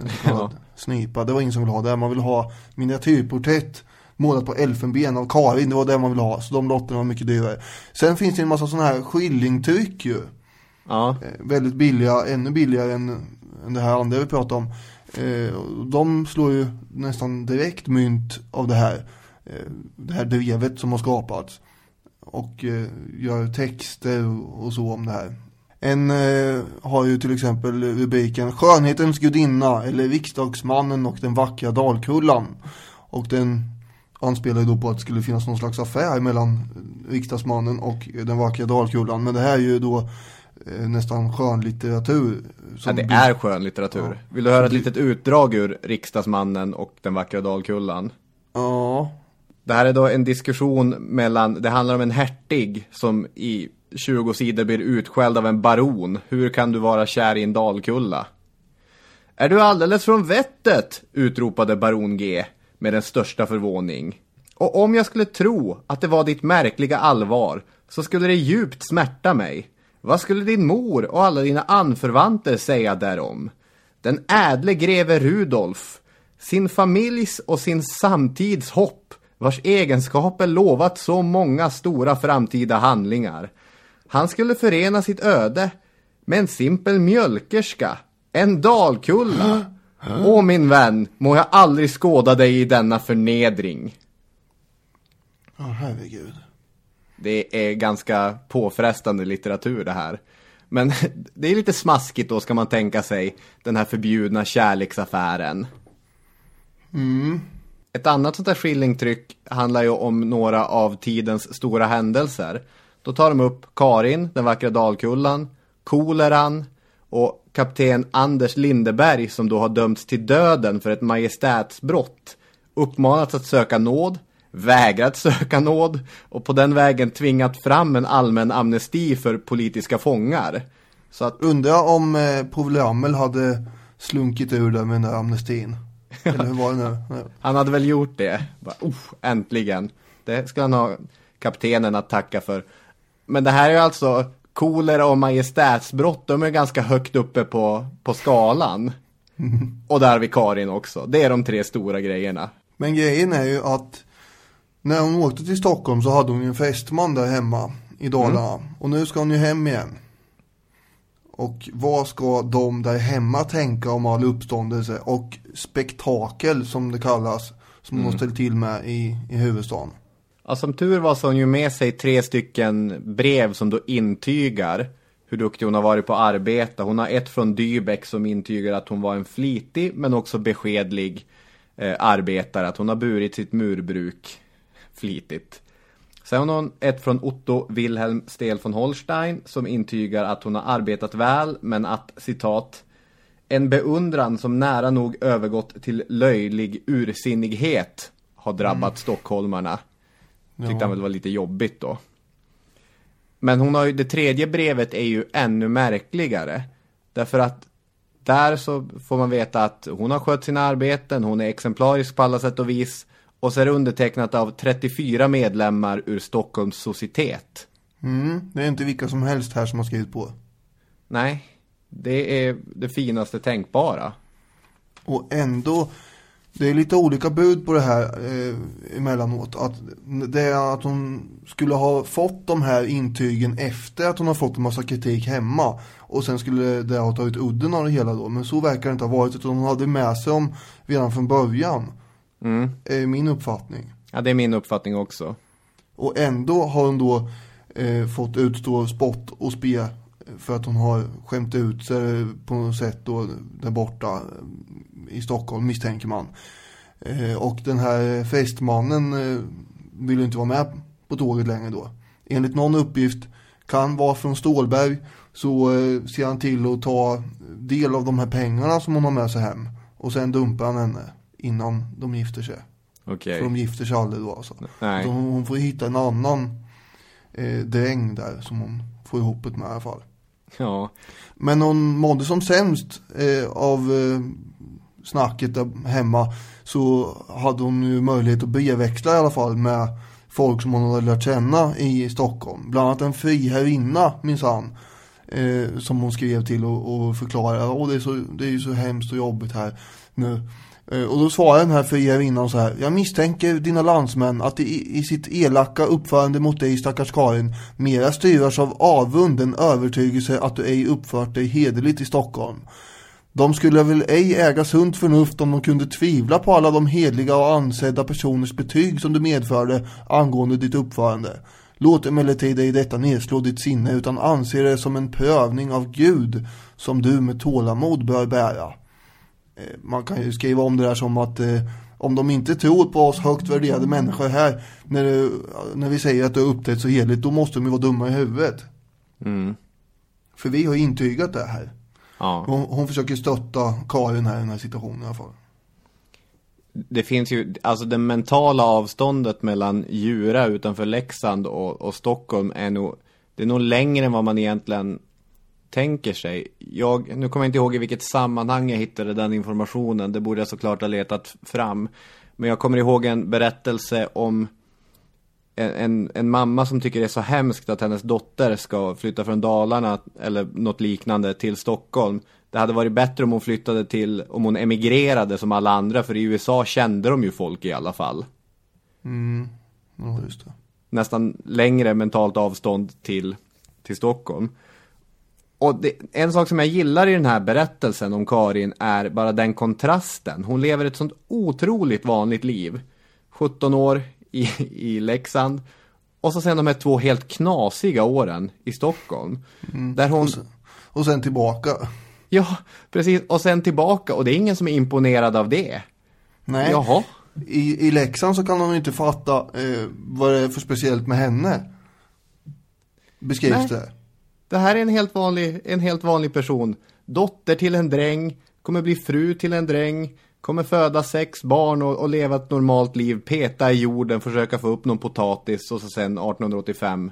S1: En
S2: Ja.
S1: snipa. Det var ingen som ville ha det. Man ville ha miniatyrporträtt målat på elfenben av Karin, det var det man ville ha. Så de lotterna var mycket dyrare. Sen finns det en massa sådana här skillingtryck ju.
S2: Ja.
S1: Eh, väldigt billiga, ännu billigare än, än det här andra vi pratade om. Eh, de slår ju nästan direkt mynt av det här. Eh, det här drevet som har skapats. Och eh, gör texter och så om det här. En eh, har ju till exempel rubriken Skönhetens gudinna eller Riksdagsmannen och den vackra Dalkullan. Och den anspelar ju då på att det skulle finnas någon slags affär mellan riksdagsmannen och den vackra Dalkullan. Men det här är ju då eh, nästan skönlitteratur.
S2: Ja, det är skönlitteratur.
S1: Ja.
S2: Vill du höra ett litet utdrag ur Riksdagsmannen och den vackra Dalkullan?
S1: Ja.
S2: Det här är då en diskussion mellan, det handlar om en hertig som i 20 sidor blir utskälld av en baron. Hur kan du vara kär i en dalkulla? Är du alldeles från vettet? utropade baron G med den största förvåning. Och om jag skulle tro att det var ditt märkliga allvar så skulle det djupt smärta mig. Vad skulle din mor och alla dina anförvanter säga därom? Den ädle greve Rudolf, sin familjs och sin samtids hopp, vars egenskaper lovat så många stora framtida handlingar. Han skulle förena sitt öde med en simpel mjölkerska, en dalkulla. Åh min vän, må jag aldrig skåda dig i denna förnedring.
S1: Ja, herregud.
S2: Det är ganska påfrestande litteratur det här. Men det är lite smaskigt då ska man tänka sig den här förbjudna kärleksaffären.
S1: Mm.
S2: Ett annat sånt där skillingtryck handlar ju om några av tidens stora händelser. Då tar de upp Karin, den vackra dalkullan, koleran och kapten Anders Lindeberg som då har dömts till döden för ett majestätsbrott. Uppmanats att söka nåd, vägrat söka nåd och på den vägen tvingat fram en allmän amnesti för politiska fångar. Så att,
S1: Undrar om eh, Povel Ramel hade slunkit ur där med den där amnestin. Eller hur var det nu? Ja.
S2: Han hade väl gjort det. Bara, äntligen. Det ska han ha kaptenen att tacka för. Men det här är ju alltså kolera och majestätsbrott. De är ganska högt uppe på, på skalan. Och där har vi Karin också. Det är de tre stora grejerna.
S1: Men grejen är ju att när hon åkte till Stockholm så hade hon ju en fästman där hemma i Dalarna. Och nu ska hon ju hem igen. Och vad ska de där hemma tänka om all uppståndelse och spektakel som det kallas. Som hon har ställt till med i, i huvudstaden.
S2: Ja, som tur var så har hon ju med sig tre stycken brev som då intygar hur duktig hon har varit på att arbeta. Hon har ett från Dybeck som intygar att hon var en flitig men också beskedlig eh, arbetare. Att hon har burit sitt murbruk flitigt. Sen har hon ett från Otto Wilhelm Stel von Holstein som intygar att hon har arbetat väl men att citat en beundran som nära nog övergått till löjlig ursinnighet har drabbat stockholmarna. Tyckte
S1: Ja.
S2: han väl var lite jobbigt då. Men hon har ju, det tredje brevet är ju ännu märkligare. Därför att där så får man veta att hon har skött sina arbeten, hon är exemplarisk på alla sätt och vis. Och så är det undertecknat av 34 medlemmar ur Stockholms societet.
S1: Mm, det är inte vilka som helst här som har skrivit på.
S2: Nej, det är det finaste tänkbara.
S1: Och ändå, det är lite olika bud på det här eh, emellanåt. Att det är att hon skulle ha fått de här intygen efter att hon har fått en massa kritik hemma. Och sen skulle det ha tagit udden av det hela då. Men så verkar det inte ha varit. Utan hon hade med sig dem redan från början.
S2: Mm.
S1: Är min uppfattning.
S2: Ja, det är min uppfattning också.
S1: Och ändå har hon då eh, fått utstå spott och spe för att hon har skämt ut sig på något sätt då där borta i Stockholm misstänker man. Eh, och den här festmannen eh, vill inte vara med på tåget längre då. Enligt någon uppgift kan vara från Stålberg så eh, ser han till att ta del av de här pengarna som hon har med sig hem. Och sen dumpar han henne innan de gifter sig.
S2: Okej.
S1: För de gifter sig aldrig då alltså.
S2: Nej.
S1: Så hon, hon får hitta en annan eh, dräng där som hon får ihop det med i alla fall.
S2: Ja.
S1: Men hon mådde som sämst eh, av eh, snacket där hemma så hade hon ju möjlighet att brevväxla i alla fall med folk som hon hade lärt känna i Stockholm. Bland annat en friherrinna minsann. eh, som hon skrev till och, och förklarade. Åh, det, är så, det är ju så hemskt och jobbigt här nu. Eh, och då svarar den här friherrinnan så här. Jag misstänker dina landsmän att i, i sitt elaka uppförande mot dig stackars Karin mera styras av avund än övertygelse att du ej uppfört dig hederligt i Stockholm. De skulle väl ej äga sunt förnuft om de kunde tvivla på alla de hedliga och ansedda personers betyg som du medförde angående ditt uppförande. Låt emellertid ej detta nedslå ditt sinne utan anse det som en prövning av Gud som du med tålamod bör bära. Eh, Man kan ju skriva om det där som att eh, om de inte tror på oss högt värderade människor här när, det, när vi säger att det är uppträtt så heligt då måste de ju vara dumma i huvudet.
S2: Mm.
S1: För vi har intygat det här.
S2: Ja.
S1: Hon, hon försöker stötta Karin här i den här situationen i alla fall.
S2: Det finns ju, alltså det mentala avståndet mellan Djura utanför Leksand och, och Stockholm är nog, det är nog längre än vad man egentligen tänker sig. Jag, nu kommer jag inte ihåg i vilket sammanhang jag hittade den informationen, det borde jag såklart ha letat fram. Men jag kommer ihåg en berättelse om en, en, mamma som tycker det är så hemskt att hennes dotter ska flytta från Dalarna eller något liknande till Stockholm. Det hade varit bättre om hon flyttade till, om hon emigrerade som alla andra, för i USA kände de ju folk i alla fall.
S1: Mm, ja just det.
S2: Nästan längre mentalt avstånd till, till Stockholm. Och det, en sak som jag gillar i den här berättelsen om Karin är bara den kontrasten. Hon lever ett sånt otroligt vanligt liv. 17 år i, i Leksand. Och så sen de här två helt knasiga åren i Stockholm. Där hon...
S1: Och sen, och sen tillbaka.
S2: Ja, precis. Och sen tillbaka. Och det är ingen som är imponerad av det.
S1: Nej.
S2: Jaha.
S1: I, I Leksand så kan de inte fatta eh, vad det är för speciellt med henne. Beskrivs
S2: Nej.
S1: det.
S2: Det här är en helt vanlig, en helt vanlig person. Dotter till en dräng, kommer bli fru till en dräng, kommer föda sex barn och, och leva ett normalt liv, peta i jorden, försöka få upp någon potatis och så sen 1885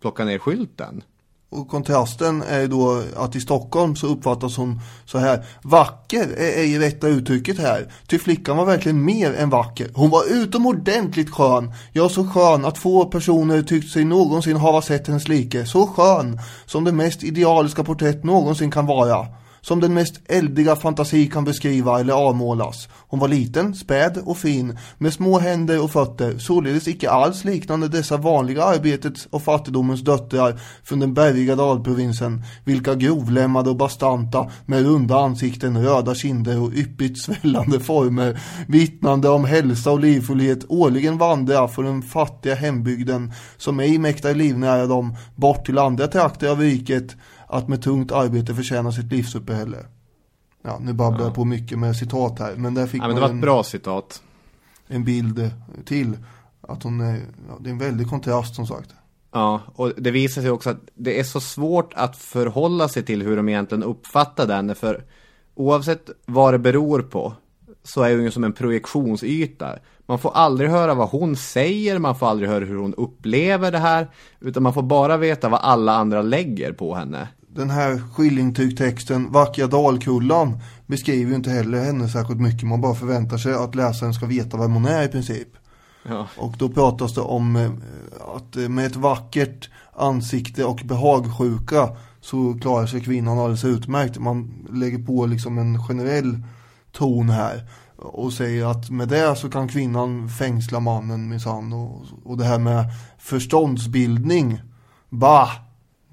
S2: plocka ner skylten.
S1: Och kontrasten är då att i Stockholm så uppfattas hon så här. Vacker är ej rätta uttrycket här. Ty flickan var verkligen mer än vacker. Hon var utomordentligt skön. Ja, så skön att få personer tyckt sig någonsin hava sett hennes like. Så skön som det mest idealiska porträtt någonsin kan vara. Som den mest eldiga fantasi kan beskriva eller avmålas. Hon var liten, späd och fin, med små händer och fötter, således icke alls liknande dessa vanliga arbetets och fattigdomens döttrar från den bergiga dalprovinsen, vilka grovlämmade och bastanta, med runda ansikten, röda kinder och yppigt svällande former, vittnande om hälsa och livfullhet, årligen vandra från den fattiga hembygden, som ej mäktar livnära dem, bort till andra trakter av riket, att med tungt arbete förtjäna sitt livsuppehälle. Ja, nu babblar jag på mycket med citat här, men där fick
S2: Ja, men det var ett
S1: en,
S2: bra citat.
S1: en bild till. Att hon är, ja, det är en väldig kontrast som sagt.
S2: Ja, och det visar sig också att det är så svårt att förhålla sig till hur de egentligen uppfattar den, för oavsett vad det beror på så är hon ju som en projektionsyta. Man får aldrig höra vad hon säger, man får aldrig höra hur hon upplever det här, utan man får bara veta vad alla andra lägger på henne.
S1: Den här skillingtygtexten, Vackra Dalkullan, beskriver ju inte heller henne särskilt mycket. Man bara förväntar sig att läsaren ska veta vem hon är i princip.
S2: Ja.
S1: Och då pratas det om eh, att eh, med ett vackert ansikte och behagsjuka så klarar sig kvinnan alldeles utmärkt. Man lägger på liksom en generell ton här och säger att med det så kan kvinnan fängsla mannen minsann och, och det här med förståndsbildning, bah,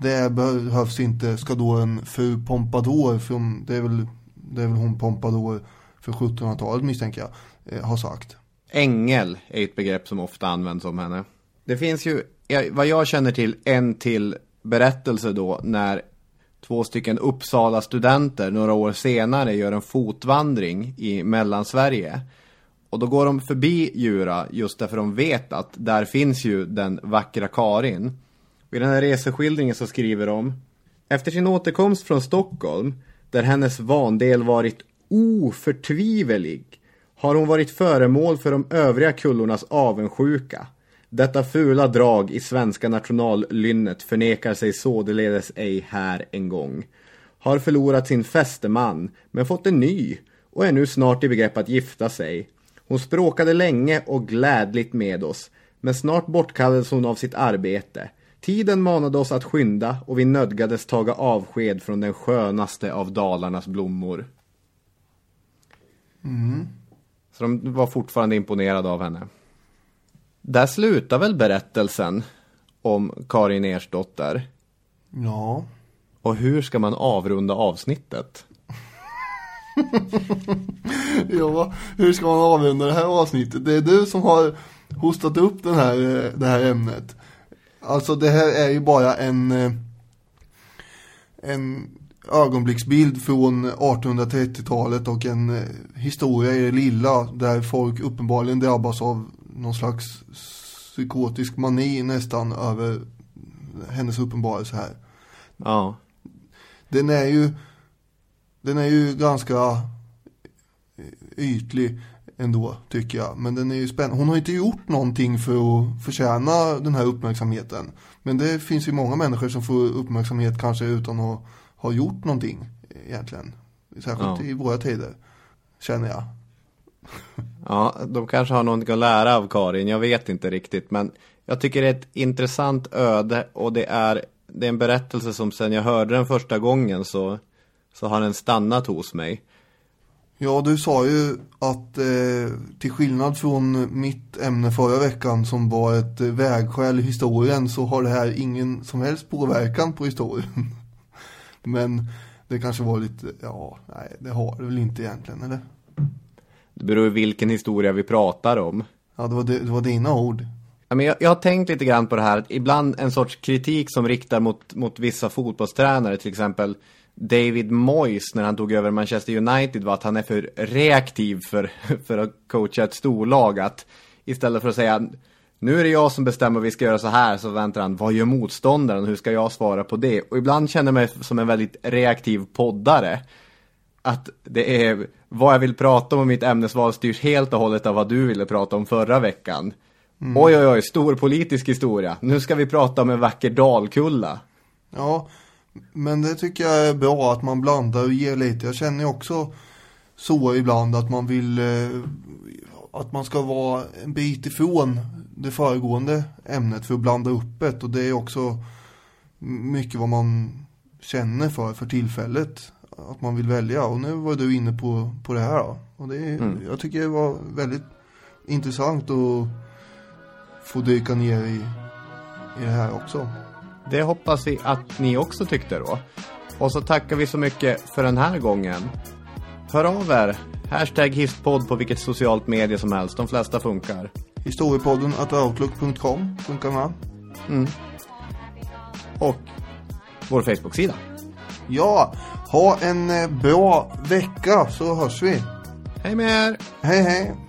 S1: det behövs inte, ska då en fru Pompadour, från, det, är väl, det är väl hon Pompadour för 1700-talet misstänker jag, eh, har sagt.
S2: Ängel är ett begrepp som ofta används om henne. Det finns ju, vad jag känner till, en till berättelse då när två stycken Uppsala studenter några år senare gör en fotvandring i Mellansverige. Och då går de förbi Djura just därför de vet att där finns ju den vackra Karin. Och I den här reseskildringen så skriver de Efter sin återkomst från Stockholm, där hennes vandel varit oförtvivelig, har hon varit föremål för de övriga kullornas avundsjuka. Detta fula drag i svenska nationallynnet förnekar sig således ej här en gång. Har förlorat sin fästeman, men fått en ny och är nu snart i begrepp att gifta sig. Hon språkade länge och glädligt med oss, men snart bortkallades hon av sitt arbete. Tiden manade oss att skynda och vi nödgades taga avsked från den skönaste av Dalarnas blommor.
S1: Mm.
S2: Så de var fortfarande imponerade av henne. Där slutar väl berättelsen om Karin Ersdotter.
S1: Ja.
S2: Och hur ska man avrunda avsnittet?
S1: ja, hur ska man avrunda det här avsnittet? Det är du som har hostat upp den här, eh, det här ämnet. Alltså det här är ju bara en, eh, en ögonblicksbild från 1830-talet och en eh, historia i det lilla där folk uppenbarligen drabbas av någon slags psykotisk mani nästan över hennes uppenbarelse här.
S2: Ja.
S1: Den är ju den är ju ganska ytlig ändå tycker jag. Men den är ju spännande. Hon har inte gjort någonting för att förtjäna den här uppmärksamheten. Men det finns ju många människor som får uppmärksamhet kanske utan att ha gjort någonting egentligen. Särskilt
S2: Ja.
S1: i våra tider, känner jag.
S2: Ja, de kanske har någonting att lära av Karin, jag vet inte riktigt. Men jag tycker det är ett intressant öde och det är, det är en berättelse som sen jag hörde den första gången så, så har den stannat hos mig.
S1: Ja, du sa ju att eh, till skillnad från mitt ämne förra veckan som var ett eh, vägskäl i historien så har det här ingen som helst påverkan på historien. Men det kanske var lite, ja, nej, det har det väl inte egentligen, eller?
S2: Det beror på vilken historia vi pratar om.
S1: Ja, det var, det, det var dina ord.
S2: Ja, men jag, jag har tänkt lite grann på det här, ibland en sorts kritik som riktar mot, mot vissa fotbollstränare, till exempel David Moyes när han tog över Manchester United var att han är för reaktiv för, för att coacha ett storlag. Att istället för att säga nu är det jag som bestämmer vi ska göra så här så väntar han, vad gör motståndaren, hur ska jag svara på det? Och ibland känner jag mig som en väldigt reaktiv poddare. Att det är vad jag vill prata om och mitt ämnesval styrs helt och hållet av vad du ville prata om förra veckan.
S1: Mm.
S2: Oj, oj, oj, stor politisk historia. Nu ska vi prata om en vacker dalkulla.
S1: Ja, men det tycker jag är bra att man blandar och ger lite. Jag känner ju också så ibland att man vill eh, att man ska vara en bit ifrån det föregående ämnet för att blanda upp det. Och det är också mycket vad man känner för för tillfället. Att man vill välja. Och nu var du inne på, på det här då. Och det är,
S2: Mm.
S1: jag tycker det var väldigt intressant att få dyka ner i, i det här också.
S2: Det hoppas vi att ni också tyckte då. Och så tackar vi så mycket för den här gången. Hör av er. Hashtag hispodd på vilket socialt medie som helst. De flesta funkar.
S1: Historiepodden at outlook.com funkar med.
S2: Mm. Och vår Facebook-sida.
S1: Ja, ha en eh, bra vecka så hörs vi.
S2: Hej med er!
S1: Hej hej!